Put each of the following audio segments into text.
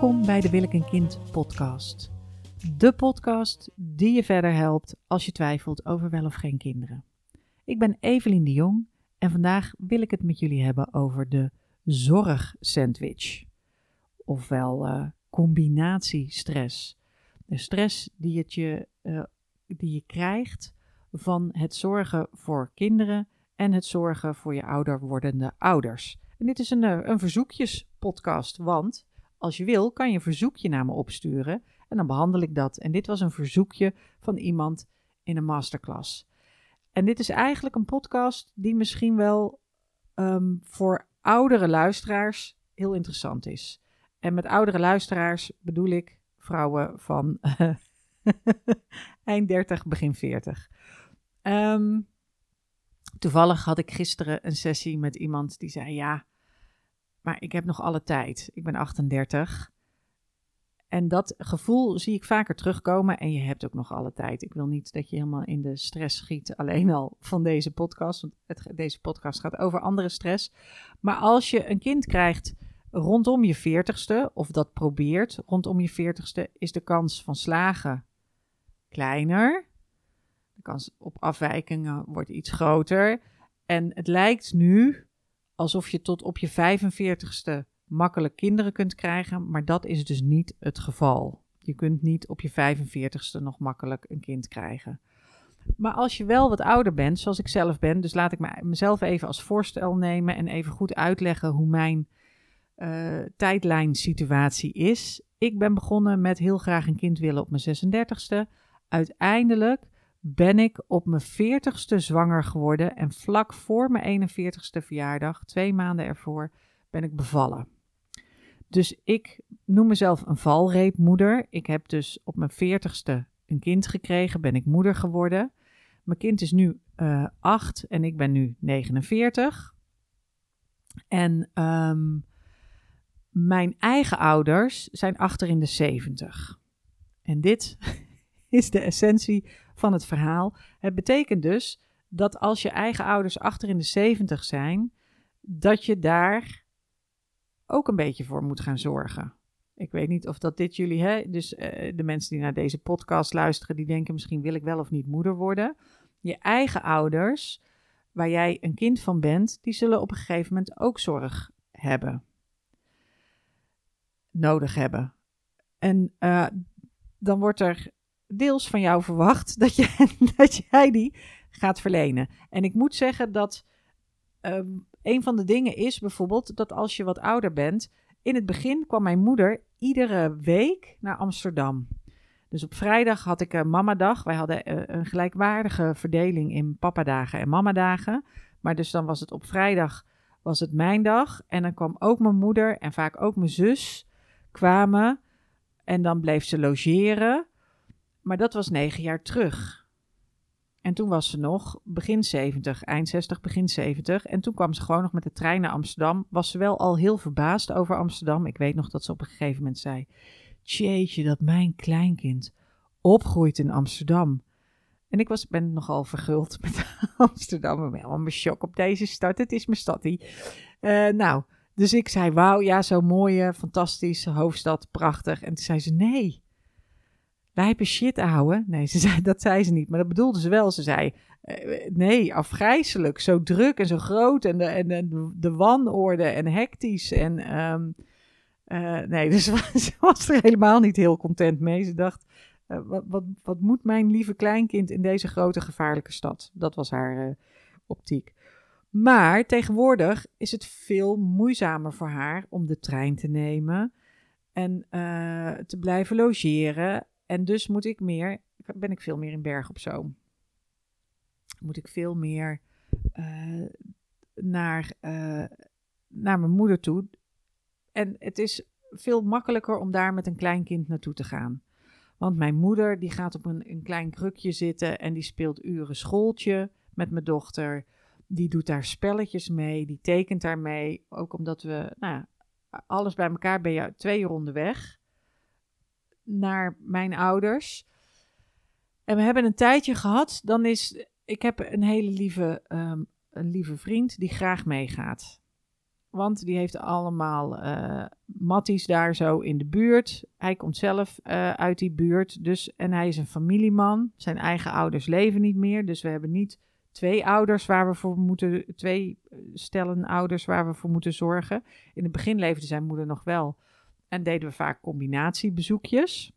Welkom bij de Wil ik een kind podcast. De podcast die je verder helpt als je twijfelt over wel of geen kinderen. Ik ben Evelien de Jong en vandaag wil ik het met jullie hebben over de zorgsandwich. Ofwel uh, combinatiestress. De stress die, het je, uh, die je krijgt van het zorgen voor kinderen en het zorgen voor je ouder wordende ouders. En dit is een, eh, een verzoekjespodcast, want als je wil kan je een verzoekje naar me opsturen en dan behandel ik dat. En dit was een verzoekje van iemand in een masterclass. En dit is eigenlijk een podcast die misschien wel um, voor oudere luisteraars heel interessant is. En met oudere luisteraars bedoel ik vrouwen van eind 30, begin 40. Um, ehm, toevallig had ik gisteren een sessie met iemand die zei: Ja, maar ik heb nog alle tijd. Ik ben 38. En dat gevoel zie ik vaker terugkomen. En je hebt ook nog alle tijd. Ik wil niet dat je helemaal in de stress schiet. Alleen al van deze podcast. Want deze podcast gaat over andere stress. Maar als je een kind krijgt rondom je 40ste. Of dat probeert rondom je 40ste. Is de kans van slagen kleiner. De kans op afwijkingen wordt iets groter. En het lijkt nu alsof je tot op je 45ste makkelijk kinderen kunt krijgen, maar dat is dus niet het geval. Je kunt niet op je 45ste nog makkelijk een kind krijgen. Maar als je wel wat ouder bent, zoals ik zelf ben, dus laat ik mezelf even als voorstel nemen en even goed uitleggen hoe mijn uh, tijdlijnsituatie is. Ik ben begonnen met heel graag een kind willen op mijn 36ste. Uiteindelijk ben ik op mijn 40ste zwanger geworden en vlak voor mijn 41ste verjaardag, twee maanden ervoor, ben ik bevallen. Dus ik noem mezelf een valreepmoeder. Ik heb dus op mijn 40ste een kind gekregen, ben ik moeder geworden. Mijn kind is nu uh, 8 en ik ben nu 49. En um, mijn eigen ouders zijn achter in de 70. En dit is de essentie van het verhaal. Het betekent dus dat als je eigen ouders achter in de 70 zijn, dat je daar ook een beetje voor moet gaan zorgen. Ik weet niet of dat dit jullie, hè, dus uh, de mensen die naar deze podcast luisteren, die denken misschien wil ik wel of niet moeder worden. Je eigen ouders, waar jij een kind van bent, die zullen op een gegeven moment ook zorg hebben. Nodig hebben. En uh, dan wordt er deels van jou verwacht dat, je, dat jij die gaat verlenen. En ik moet zeggen dat um, een van de dingen is bijvoorbeeld dat als je wat ouder bent. In het begin kwam mijn moeder iedere week naar Amsterdam. Dus op vrijdag had ik een mamadag. Wij hadden uh, een gelijkwaardige verdeling in papadagen en mamadagen. Maar dus dan was het op vrijdag was het mijn dag. En dan kwam ook mijn moeder en vaak ook mijn zus kwamen. En dan bleef ze logeren. Maar dat was negen jaar terug. En toen was ze nog begin 70, eind 60, begin 70. En toen kwam ze gewoon nog met de trein naar Amsterdam. Was ze wel al heel verbaasd over Amsterdam. Ik weet nog dat ze op een gegeven moment zei: Tjeetje, dat mijn kleinkind opgroeit in Amsterdam. En ik was, ben nogal verguld met Amsterdam. Ik ben helemaal mijn shock op deze stad. Het is mijn stad. Uh, nou, dus ik zei: Wauw, ja, zo'n mooie, fantastische hoofdstad, prachtig. En toen zei ze: Nee, lijpe shit, ouwe. Nee, ze zei, dat zei ze niet, maar dat bedoelde ze wel. Ze zei, uh, nee, afgrijzelijk, zo druk en zo groot en de, en de, de wanorde en hectisch. En um, uh, nee, dus ze was er helemaal niet heel content mee. Ze dacht, uh, wat, wat, wat moet mijn lieve kleinkind in deze grote gevaarlijke stad? Dat was haar optiek. Maar tegenwoordig is het veel moeizamer voor haar om de trein te nemen en te blijven logeren en dus moet ik meer, ben ik veel meer in Berg op Zoom. Moet ik veel meer uh, naar, uh, naar mijn moeder toe. En het is veel makkelijker om daar met een klein kind naartoe te gaan. Want mijn moeder die gaat op een, een klein krukje zitten en die speelt uren schooltje met mijn dochter. Die doet daar spelletjes mee, die tekent daar mee. Ook omdat we, nou, alles bij elkaar ben je twee uur onderweg naar mijn ouders. En we hebben een tijdje gehad. Dan is, ik heb een hele lieve, um, een lieve vriend die graag meegaat. Want die heeft allemaal uh, matties daar zo in de buurt. Hij komt zelf uh, uit die buurt. Dus, en hij is een familieman. Zijn eigen ouders leven niet meer. Dus we hebben niet twee ouders waar we voor moeten. Twee stellen ouders waar we voor moeten zorgen. In het begin leefde zijn moeder nog wel. En deden we vaak combinatiebezoekjes.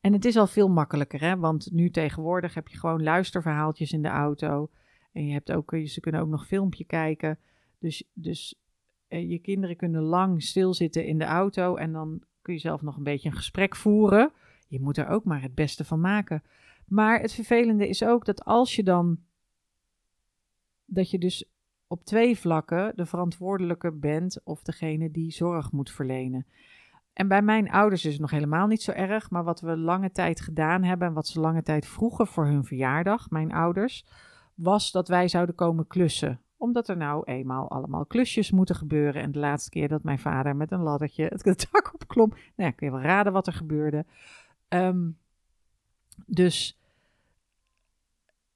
En het is al veel makkelijker, hè? want nu tegenwoordig heb je gewoon luisterverhaaltjes in de auto. En je hebt ook, ze kunnen ook nog filmpje kijken. Dus, dus eh, je kinderen kunnen lang stilzitten in de auto en dan kun je zelf nog een beetje een gesprek voeren. Je moet er ook maar het beste van maken. Maar het vervelende is ook dat als je dan, dat je dus op twee vlakken de verantwoordelijke bent of degene die zorg moet verlenen. En bij mijn ouders is het nog helemaal niet zo erg, maar wat we lange tijd gedaan hebben en wat ze lange tijd vroegen voor hun verjaardag, mijn ouders, was dat wij zouden komen klussen omdat er nou eenmaal allemaal klusjes moeten gebeuren. En de laatste keer dat mijn vader met een laddertje het dak opklom. Nou ja, kun je wel raden wat er gebeurde. Ehm, dus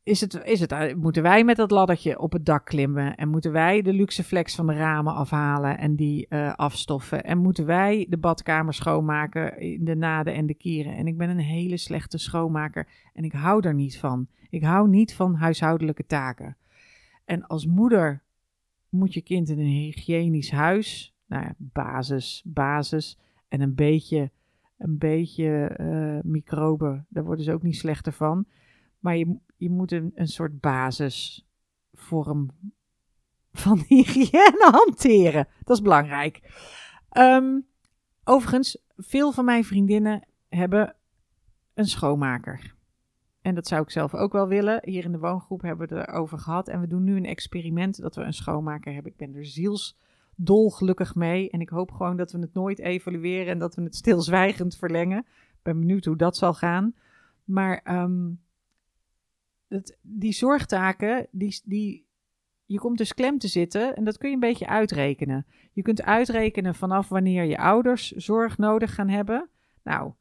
is het, is het, eh, moeten wij met dat laddertje op het dak klimmen? En moeten wij de luxe flex van de ramen afhalen en die uh, afstoffen? En moeten wij de badkamer schoonmaken in de naden en de kieren? En ik ben een hele slechte schoonmaker en ik hou er niet van. Ik hou niet van huishoudelijke taken. En als moeder moet je kind in een hygiënisch huis, nou ja, basis, basis en een beetje, een beetje uh, microben, daar worden ze ook niet slechter van. Maar je, je moet een, een soort basisvorm van hygiëne hanteren. Dat is belangrijk. Um, overigens, veel van mijn vriendinnen hebben een schoonmaker. En dat zou ik zelf ook wel willen. Hier in de woongroep hebben we het erover gehad. En we doen nu een experiment dat we een schoonmaker hebben. Ik ben er zielsdol gelukkig mee. En ik hoop gewoon dat we het nooit evalueren en dat we het stilzwijgend verlengen. Ik ben benieuwd hoe dat zal gaan. Maar um, die zorgtaken, die, die, je komt dus klem te zitten en dat kun je een beetje uitrekenen. Je kunt uitrekenen vanaf wanneer je ouders zorg nodig gaan hebben. Nou,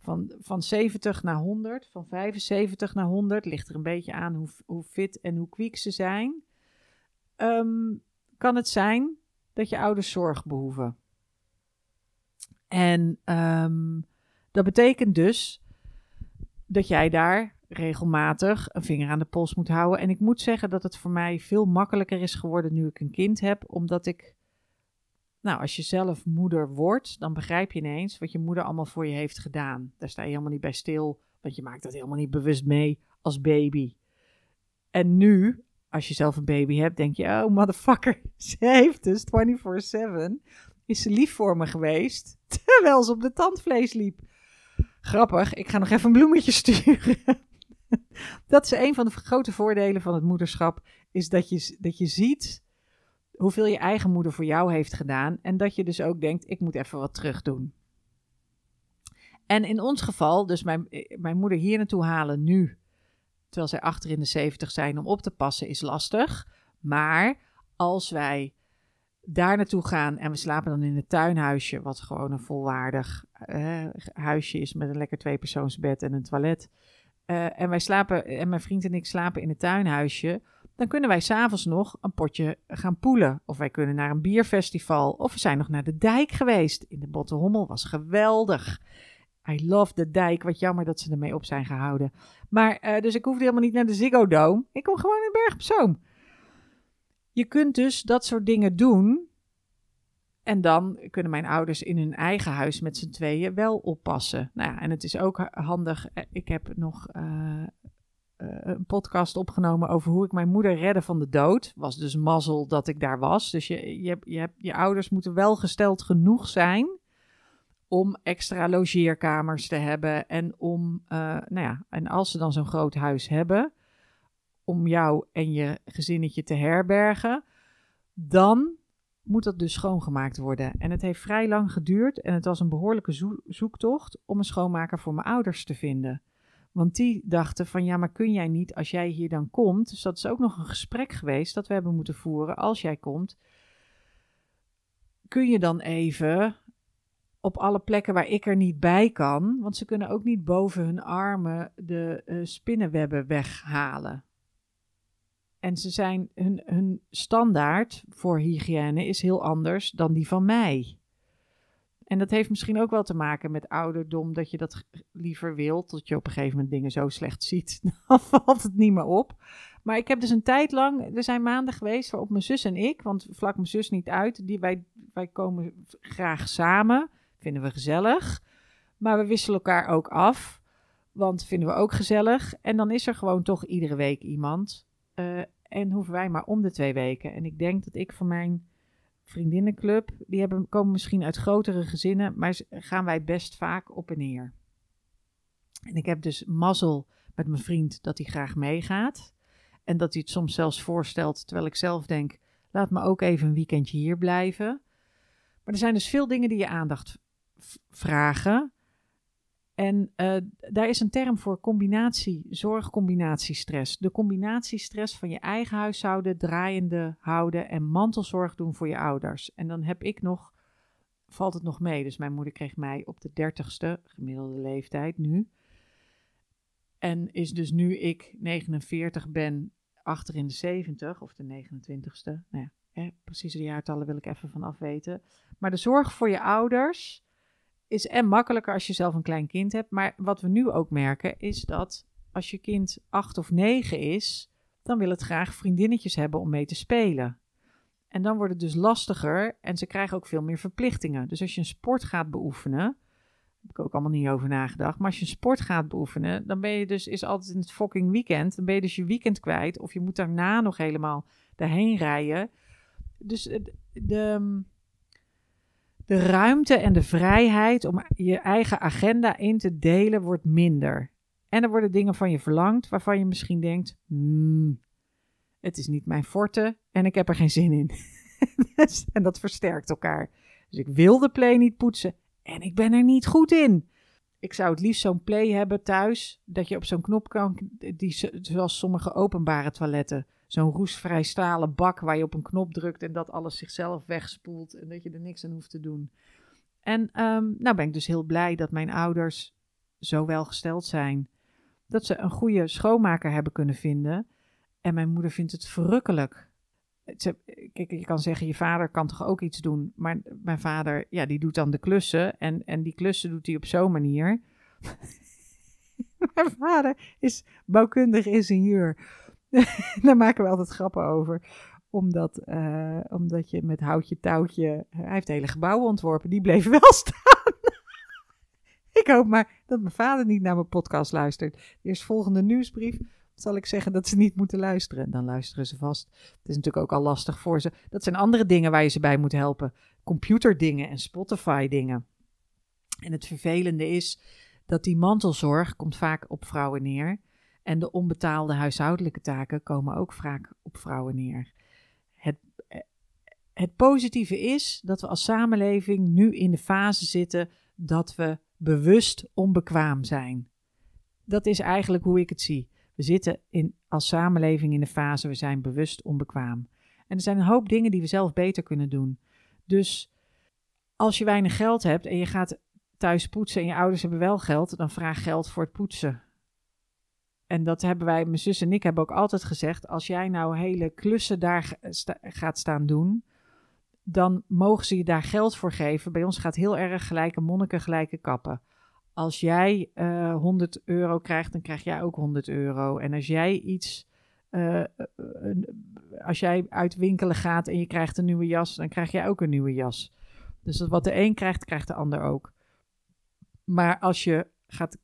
van, van 70 naar 100, van 75 naar 100, ligt er een beetje aan hoe, hoe fit en hoe kwiek ze zijn. Um, kan het zijn dat je ouders zorg behoeven. En um, dat betekent dus dat jij daar regelmatig een vinger aan de pols moet houden. En ik moet zeggen dat het voor mij veel makkelijker is geworden nu ik een kind heb, omdat ik nou, als je zelf moeder wordt, dan begrijp je ineens wat je moeder allemaal voor je heeft gedaan. Daar sta je helemaal niet bij stil, want je maakt dat helemaal niet bewust mee als baby. En nu, als je zelf een baby hebt, denk je, oh motherfucker, ze heeft dus 24-7, is ze lief voor me geweest, terwijl ze op de tandvlees liep. Grappig, ik ga nog even een bloemetje sturen. dat is een van de grote voordelen van het moederschap, is dat je, dat je ziet hoeveel je eigen moeder voor jou heeft gedaan. En dat je dus ook denkt, ik moet even wat terug doen. En in ons geval, dus mijn, eh, mijn moeder hier naartoe halen nu, terwijl zij achter in de 70 zijn om op te passen, is lastig. Maar als wij daar naartoe gaan en we slapen dan in het tuinhuisje, wat gewoon een volwaardig uh, huisje is met een lekker tweepersoonsbed en een toilet. Uh, en wij slapen, en mijn vriend en ik slapen in het tuinhuisje dan kunnen wij s'avonds nog een potje gaan poelen. Of wij kunnen naar een bierfestival. Of we zijn nog naar de dijk geweest. In de Bottenhommel was geweldig. I love de dijk. Wat jammer dat ze ermee op zijn gehouden. Maar, uh, dus ik hoefde helemaal niet naar de Ziggo Dome. Ik kom gewoon in Berg op Zoom. Je kunt dus dat soort dingen doen. En dan kunnen mijn ouders in hun eigen huis met z'n tweeën wel oppassen. Nou ja, en het is ook handig. Eh, ik heb nog uh, uh, een podcast opgenomen over hoe ik mijn moeder redde van de dood. Was dus mazzel dat ik daar was. Dus je, je, je, hebt, je ouders moeten wel gesteld genoeg zijn om extra logeerkamers te hebben. En om, uh, nou ja, en als ze dan zo'n groot huis hebben, om jou en je gezinnetje te herbergen, dan moet dat dus schoongemaakt worden. En het heeft vrij lang geduurd en het was een behoorlijke zoektocht om een schoonmaker voor mijn ouders te vinden. Want die dachten van ja, maar kun jij niet als jij hier dan komt? Dus dat is ook nog een gesprek geweest dat we hebben moeten voeren. Als jij komt, kun je dan even op alle plekken waar ik er niet bij kan, want ze kunnen ook niet boven hun armen de uh, spinnenwebben weghalen. En ze zijn, hun, hun standaard voor hygiëne is heel anders dan die van mij. En dat heeft misschien ook wel te maken met ouderdom, dat je dat liever wilt, dat je op een gegeven moment dingen zo slecht ziet, dan valt het niet meer op. Maar ik heb dus een tijd lang, er zijn maanden geweest waarop mijn zus en ik, want vlak mijn zus niet uit, die, wij, wij komen graag samen, vinden we gezellig. Maar we wisselen elkaar ook af, want vinden we ook gezellig. En dan is er gewoon toch iedere week iemand. Uh, en hoeven wij maar om de twee weken. En ik denk dat ik van mijn vriendinnenclub, die hebben, komen misschien uit grotere gezinnen, maar gaan wij best vaak op en neer. En ik heb dus mazzel met mijn vriend dat hij graag meegaat. En dat hij het soms zelfs voorstelt, terwijl ik zelf denk, laat me ook even een weekendje hier blijven. Maar er zijn dus veel dingen die je aandacht vragen. En uh, daar is een term voor combinatie, zorgcombinatiestress. De combinatiestress van je eigen huishouden draaiende houden en mantelzorg doen voor je ouders. En dan heb ik nog, valt het nog mee. Dus mijn moeder kreeg mij op de dertigste, gemiddelde leeftijd nu. En is dus nu ik 49 ben, achter in de 70 of de 29ste. Nou ja, hè, precieze jaartallen wil ik even van afweten. Maar de zorg voor je ouders is en makkelijker als je zelf een klein kind hebt. Maar wat we nu ook merken is dat als je kind acht of negen is, dan wil het graag vriendinnetjes hebben om mee te spelen. En dan wordt het dus lastiger en ze krijgen ook veel meer verplichtingen. Dus als je een sport gaat beoefenen, heb ik ook allemaal niet over nagedacht. Maar als je een sport gaat beoefenen, dan ben je dus, is altijd in het fucking weekend. Dan ben je dus je weekend kwijt. Of je moet daarna nog helemaal daarheen rijden. Dus de, de de ruimte en de vrijheid om je eigen agenda in te delen wordt minder. En er worden dingen van je verlangd waarvan je misschien denkt: hmm, het is niet mijn forte en ik heb er geen zin in. Dus, en dat versterkt elkaar. Dus ik wil de play niet poetsen en ik ben er niet goed in. Ik zou het liefst zo'n play hebben thuis, dat je op zo'n knop kan, die, zoals sommige openbare toiletten zo'n roestvrij stalen bak waar je op een knop drukt en dat alles zichzelf wegspoelt en dat je er niks aan hoeft te doen. En um, nou ben ik dus heel blij dat mijn ouders zo welgesteld zijn. Dat ze een goede schoonmaker hebben kunnen vinden. En mijn moeder vindt het verrukkelijk. kijk, je kan zeggen, je vader kan toch ook iets doen. Maar mijn vader, ja, die doet dan de klussen. En, en die klussen doet hij op zo'n manier. mijn vader is bouwkundig ingenieur. Daar maken we altijd grappen over. Omdat, uh, omdat je met houtje touwtje. hij heeft hele gebouwen ontworpen. Die bleven wel staan. ik hoop maar dat mijn vader niet naar mijn podcast luistert. Eerst volgende nieuwsbrief zal ik zeggen dat ze niet moeten luisteren. Dan luisteren ze vast. Het is natuurlijk ook al lastig voor ze. Dat zijn andere dingen waar je ze bij moet helpen. Computerdingen en Spotify-dingen. En het vervelende is dat die mantelzorg komt vaak op vrouwen neer. En de onbetaalde huishoudelijke taken komen ook vaak op vrouwen neer. Het, het positieve is dat we als samenleving nu in de fase zitten dat we bewust onbekwaam zijn. Dat is eigenlijk hoe ik het zie. We zitten in, als samenleving in de fase, we zijn bewust onbekwaam. En er zijn een hoop dingen die we zelf beter kunnen doen. Dus als je weinig geld hebt en je gaat thuis poetsen en je ouders hebben wel geld, dan vraag geld voor het poetsen en dat hebben wij, mijn zus en ik hebben ook altijd gezegd, als jij nou hele klussen daar gaat staan doen, dan mogen ze je daar geld voor geven. Bij ons gaat heel erg gelijke monniken, gelijke kappen. Als jij uh, eh, 100 euro krijgt, dan krijg jij ook 100 euro. En als jij iets, uh, als jij uit winkelen gaat en je krijgt een nieuwe jas, dan krijg jij ook een nieuwe jas. Dus wat de een krijgt, krijgt de ander ook. Maar als je gaat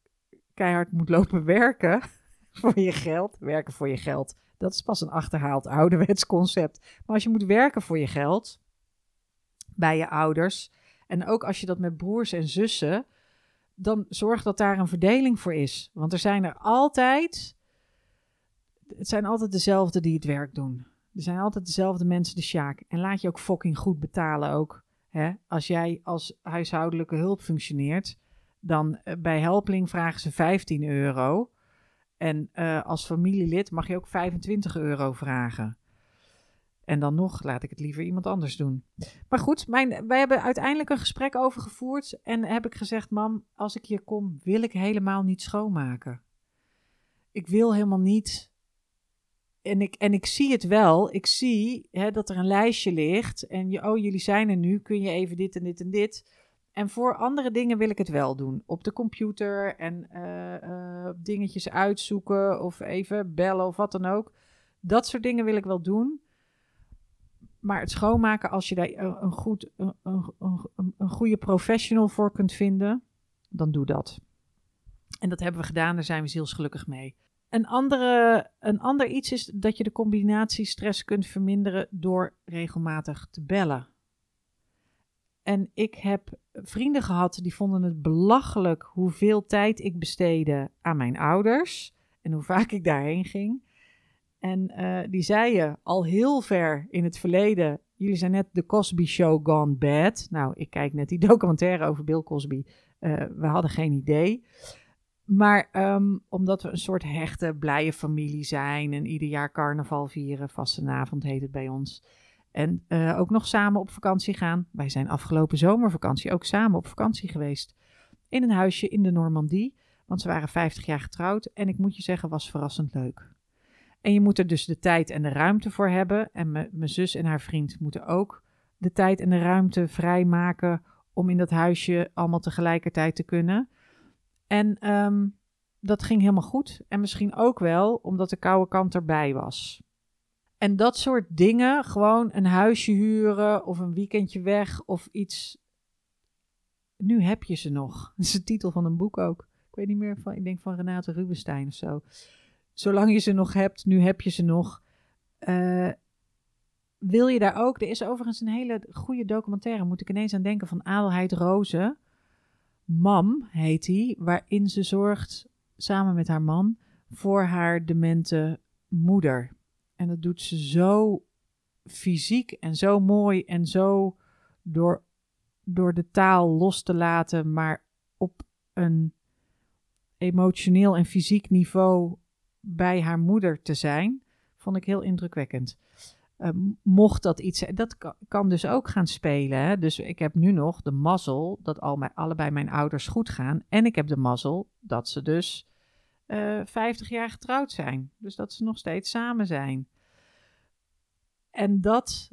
keihard moet lopen werken, voor je geld. Werken voor je geld. Dat is pas een achterhaald ouderwets concept. Maar als je moet werken voor je geld bij je ouders. En ook als je dat met broers en zussen. Dan zorg dat daar een verdeling voor is. Want er zijn er altijd. Het zijn altijd dezelfde die het werk doen. Er zijn altijd dezelfde mensen de sjaak. En laat je ook fucking goed betalen ook. Hè? Als jij als huishoudelijke hulp functioneert, dan eh, bij Helpling vragen ze 15 euro. En uh, als familielid mag je ook 25 euro vragen. En dan nog laat ik het liever iemand anders doen. Maar goed, mijn, wij hebben uiteindelijk een gesprek over gevoerd. En heb ik gezegd: Mam, als ik hier kom, wil ik helemaal niet schoonmaken. Ik wil helemaal niet. en, ik, en ik zie het wel. Ik zie hè, dat er een lijstje ligt. En je, oh, jullie zijn er nu. Kun je even dit en dit en dit. En voor andere dingen wil ik het wel doen. Op de computer en eh, eh, dingetjes uitzoeken of even bellen of wat dan ook. Dat soort dingen wil ik wel doen. Maar het schoonmaken, als je daar een, goed, een, een, een goede professional voor kunt vinden, dan doe dat. En dat hebben we gedaan, daar zijn we zielsgelukkig mee. Een, andere, een ander iets is dat je de combinatie stress kunt verminderen door regelmatig te bellen. En ik heb vrienden gehad die vonden het belachelijk hoeveel tijd ik besteedde aan mijn ouders en hoe vaak ik daarheen ging. En uh, die zeiden al heel ver in het verleden: Jullie zijn net de Cosby Show gone bad. Nou, ik kijk net die documentaire over Bill Cosby. Uh, we hadden geen idee. Maar um, omdat we een soort hechte, blije familie zijn en ieder jaar carnaval vieren, vastenavond heet het bij ons. En uh, ook nog samen op vakantie gaan. Wij zijn afgelopen zomervakantie ook samen op vakantie geweest. In een huisje in de Normandie, want ze waren 50 jaar getrouwd. En ik moet je zeggen, was verrassend leuk. En je moet er dus de tijd en de ruimte voor hebben. En mijn zus en haar vriend moeten ook de tijd en de ruimte vrijmaken om in dat huisje allemaal tegelijkertijd te kunnen. En um, dat ging helemaal goed. En misschien ook wel omdat de koude kant erbij was. En dat soort dingen, gewoon een huisje huren of een weekendje weg of iets. Nu heb je ze nog. Dat is de titel van een boek ook. Ik weet niet meer van, ik denk van Renate Rubenstein of zo. Zolang je ze nog hebt, nu heb je ze nog. Uh, wil je daar ook? Er is overigens een hele goede documentaire, moet ik ineens aan denken, van Adelheid Rozen. Mam heet die, waarin ze zorgt samen met haar man voor haar demente moeder. En dat doet ze zo fysiek en zo mooi en zo door, door de taal los te laten, maar op een emotioneel en fysiek niveau bij haar moeder te zijn, vond ik heel indrukwekkend. Uh, mocht dat iets zijn, dat kan, kan, dus ook gaan spelen. Hè? Dus ik heb nu nog de mazzel dat al mijn, allebei mijn ouders goed gaan. En ik heb de mazzel dat ze dus uh, eh, 50 jaar getrouwd zijn. Dus dat ze nog steeds samen zijn. En dat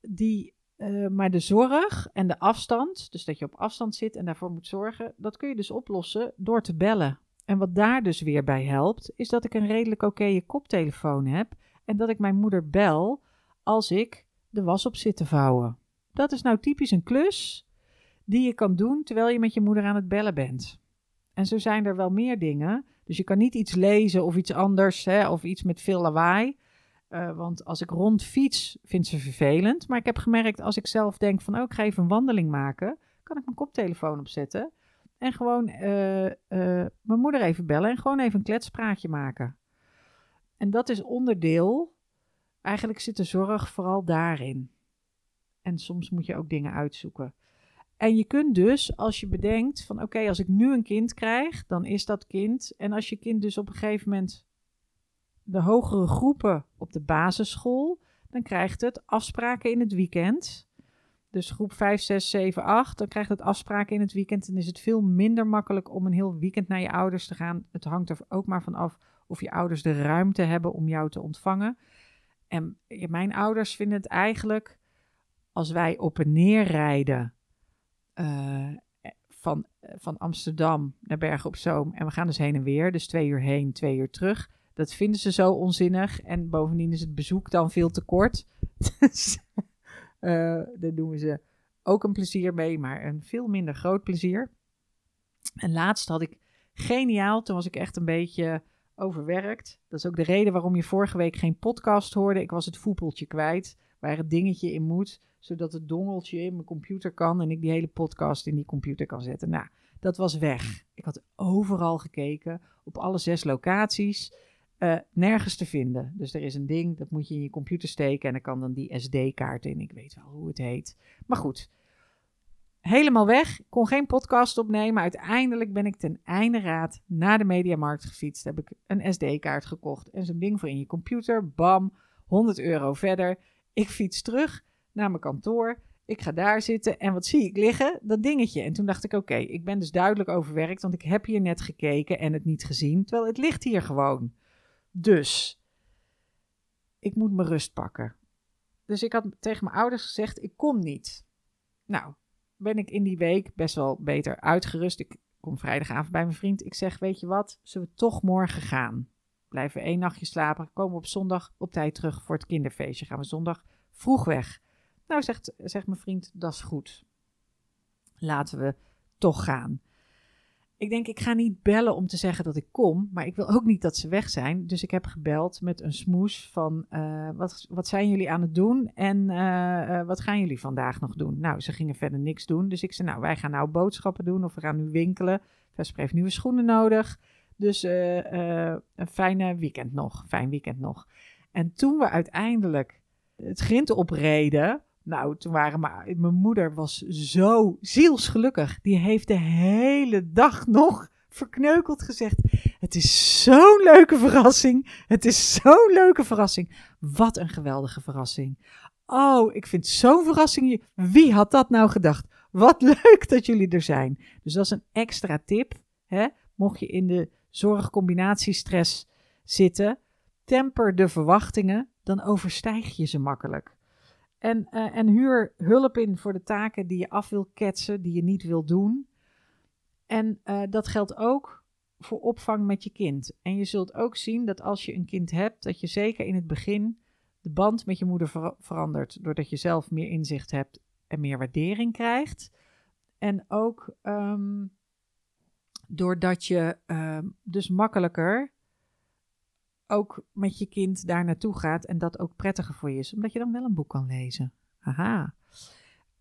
die, uh, maar de zorg en de afstand, dus dat je op afstand zit en daarvoor moet zorgen, dat kun je dus oplossen door te bellen. En wat daar dus weer bij helpt, is dat ik een redelijk oké koptelefoon heb en dat ik mijn moeder bel als ik de was op zit te vouwen. Dat is nou typisch een klus die je kan doen terwijl je met je moeder aan het bellen bent. En zo zijn er wel meer dingen. Dus je kan niet iets lezen of iets anders, hè, of iets met veel lawaai. Uh, want als ik rond fiets, vindt ze vervelend. Maar ik heb gemerkt, als ik zelf denk van, oh, ik ga even een wandeling maken, kan ik mijn koptelefoon opzetten. En gewoon uh, uh, mijn moeder even bellen en gewoon even een kletspraatje maken. En dat is onderdeel. Eigenlijk zit de zorg vooral daarin. En soms moet je ook dingen uitzoeken. En je kunt dus, als je bedenkt van oké, als ik nu een kind krijg, dan is dat kind. En als je kind dus op een gegeven moment de hogere groepen op de basisschool, dan krijgt het afspraken in het weekend. Dus groep 5, 6, 7, 8, dan krijgt het afspraken in het weekend. En is het veel minder makkelijk om een heel weekend naar je ouders te gaan. Het hangt er ook maar van af of je ouders de ruimte hebben om jou te ontvangen. En mijn ouders vinden het eigenlijk, als wij op en neer rijden uh, van, van Amsterdam naar Bergen op Zoom. En we gaan dus heen en weer, dus twee uur heen, twee uur terug. Dat vinden ze zo onzinnig. En bovendien is het bezoek dan veel te kort. dus uh, daar doen ze ook een plezier mee, maar een veel minder groot plezier. En laatst had ik geniaal, toen was ik echt een beetje overwerkt. Dat is ook de reden waarom je vorige week geen podcast hoorde. Ik was het voepeltje kwijt, waar het dingetje in moet, zodat het dongeltje in mijn computer kan en ik die hele podcast in die computer kan zetten. Nou, dat was weg. Ik had overal gekeken, op alle zes locaties. Uh, nergens te vinden. Dus er is een ding, dat moet je in je computer steken en dan kan dan die SD-kaart in. Ik weet wel hoe het heet. Maar goed, helemaal weg. Kon geen podcast opnemen. Uiteindelijk ben ik ten einde raad naar de Mediamarkt gefietst. Heb ik een SD-kaart gekocht en zo'n ding voor in je computer. Bam, 100 euro verder. Ik fiets terug naar mijn kantoor. Ik ga daar zitten en wat zie ik liggen? Dat dingetje. En toen dacht ik, oké, ik ben dus duidelijk overwerkt, want ik heb hier net gekeken en het niet gezien, terwijl het ligt hier gewoon. Dus ik moet mijn rust pakken. Dus ik had tegen mijn ouders gezegd, ik kom niet. Nou, ben ik in die week best wel beter uitgerust. Ik kom vrijdagavond bij mijn vriend. Ik zeg, weet je wat, zullen we toch morgen gaan? Blijven één nachtje slapen, komen op zondag op tijd terug voor het kinderfeestje. Gaan we zondag vroeg weg. Nou, zegt, zegt mijn vriend, dat is goed. Laten we toch gaan. Ik denk, ik ga niet bellen om te zeggen dat ik kom, maar ik wil ook niet dat ze weg zijn. Dus ik heb gebeld met een smoes van, uh, wat, wat zijn jullie aan het doen en uh, uh, wat gaan jullie vandaag nog doen? Nou, ze gingen verder niks doen. Dus ik zei, nou, wij gaan nou boodschappen doen of we gaan nu winkelen. Vesper heeft nieuwe schoenen nodig. Dus een fijne weekend nog, fijn weekend nog. En toen we uiteindelijk het grind opreden, nou, toen waren mijn, mijn moeder was zo zielsgelukkig. Die heeft de hele dag nog verkneukeld gezegd. Het is zo'n leuke verrassing. Het is zo'n leuke verrassing. Wat een geweldige verrassing. Oh, ik vind zo'n verrassing. Wie had dat nou gedacht? Wat leuk dat jullie er zijn. Dus dat is een extra tip. Hè? Mocht je in de zorgcombinatiestress zitten, temper de verwachtingen, dan overstijg je ze makkelijk. En, uh, en huur hulp in voor de taken die je af wil ketsen, die je niet wil doen. En uh, dat geldt ook voor opvang met je kind. En je zult ook zien dat als je een kind hebt, dat je zeker in het begin de band met je moeder ver verandert. Doordat je zelf meer inzicht hebt en meer waardering krijgt. En ook um, doordat je um, dus makkelijker ook met je kind daar naartoe gaat en dat ook prettiger voor je is, omdat je dan wel een boek kan lezen. Haha.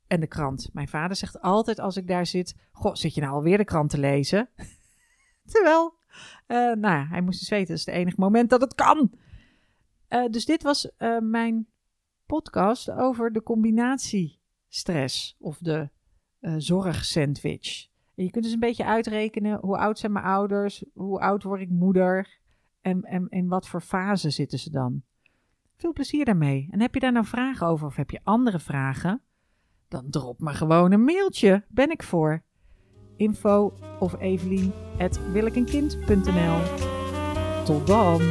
En de krant. Mijn vader zegt altijd als ik daar zit: Goh, zit je nou alweer de krant te lezen? Terwijl, uh, nou hij moest eens weten, dat is het enige moment dat het kan. Uh, dus dit was uh, mijn podcast over de combinatie stress of de zorgsandwich. Je kunt dus een beetje uitrekenen hoe oud zijn mijn ouders, hoe oud word ik moeder. En, en in wat voor fase zitten ze dan? Veel plezier daarmee. En heb je daar nou vragen over of heb je andere vragen? Dan drop maar gewoon een mailtje. Ben ik voor. Info of Evelien Tot dan!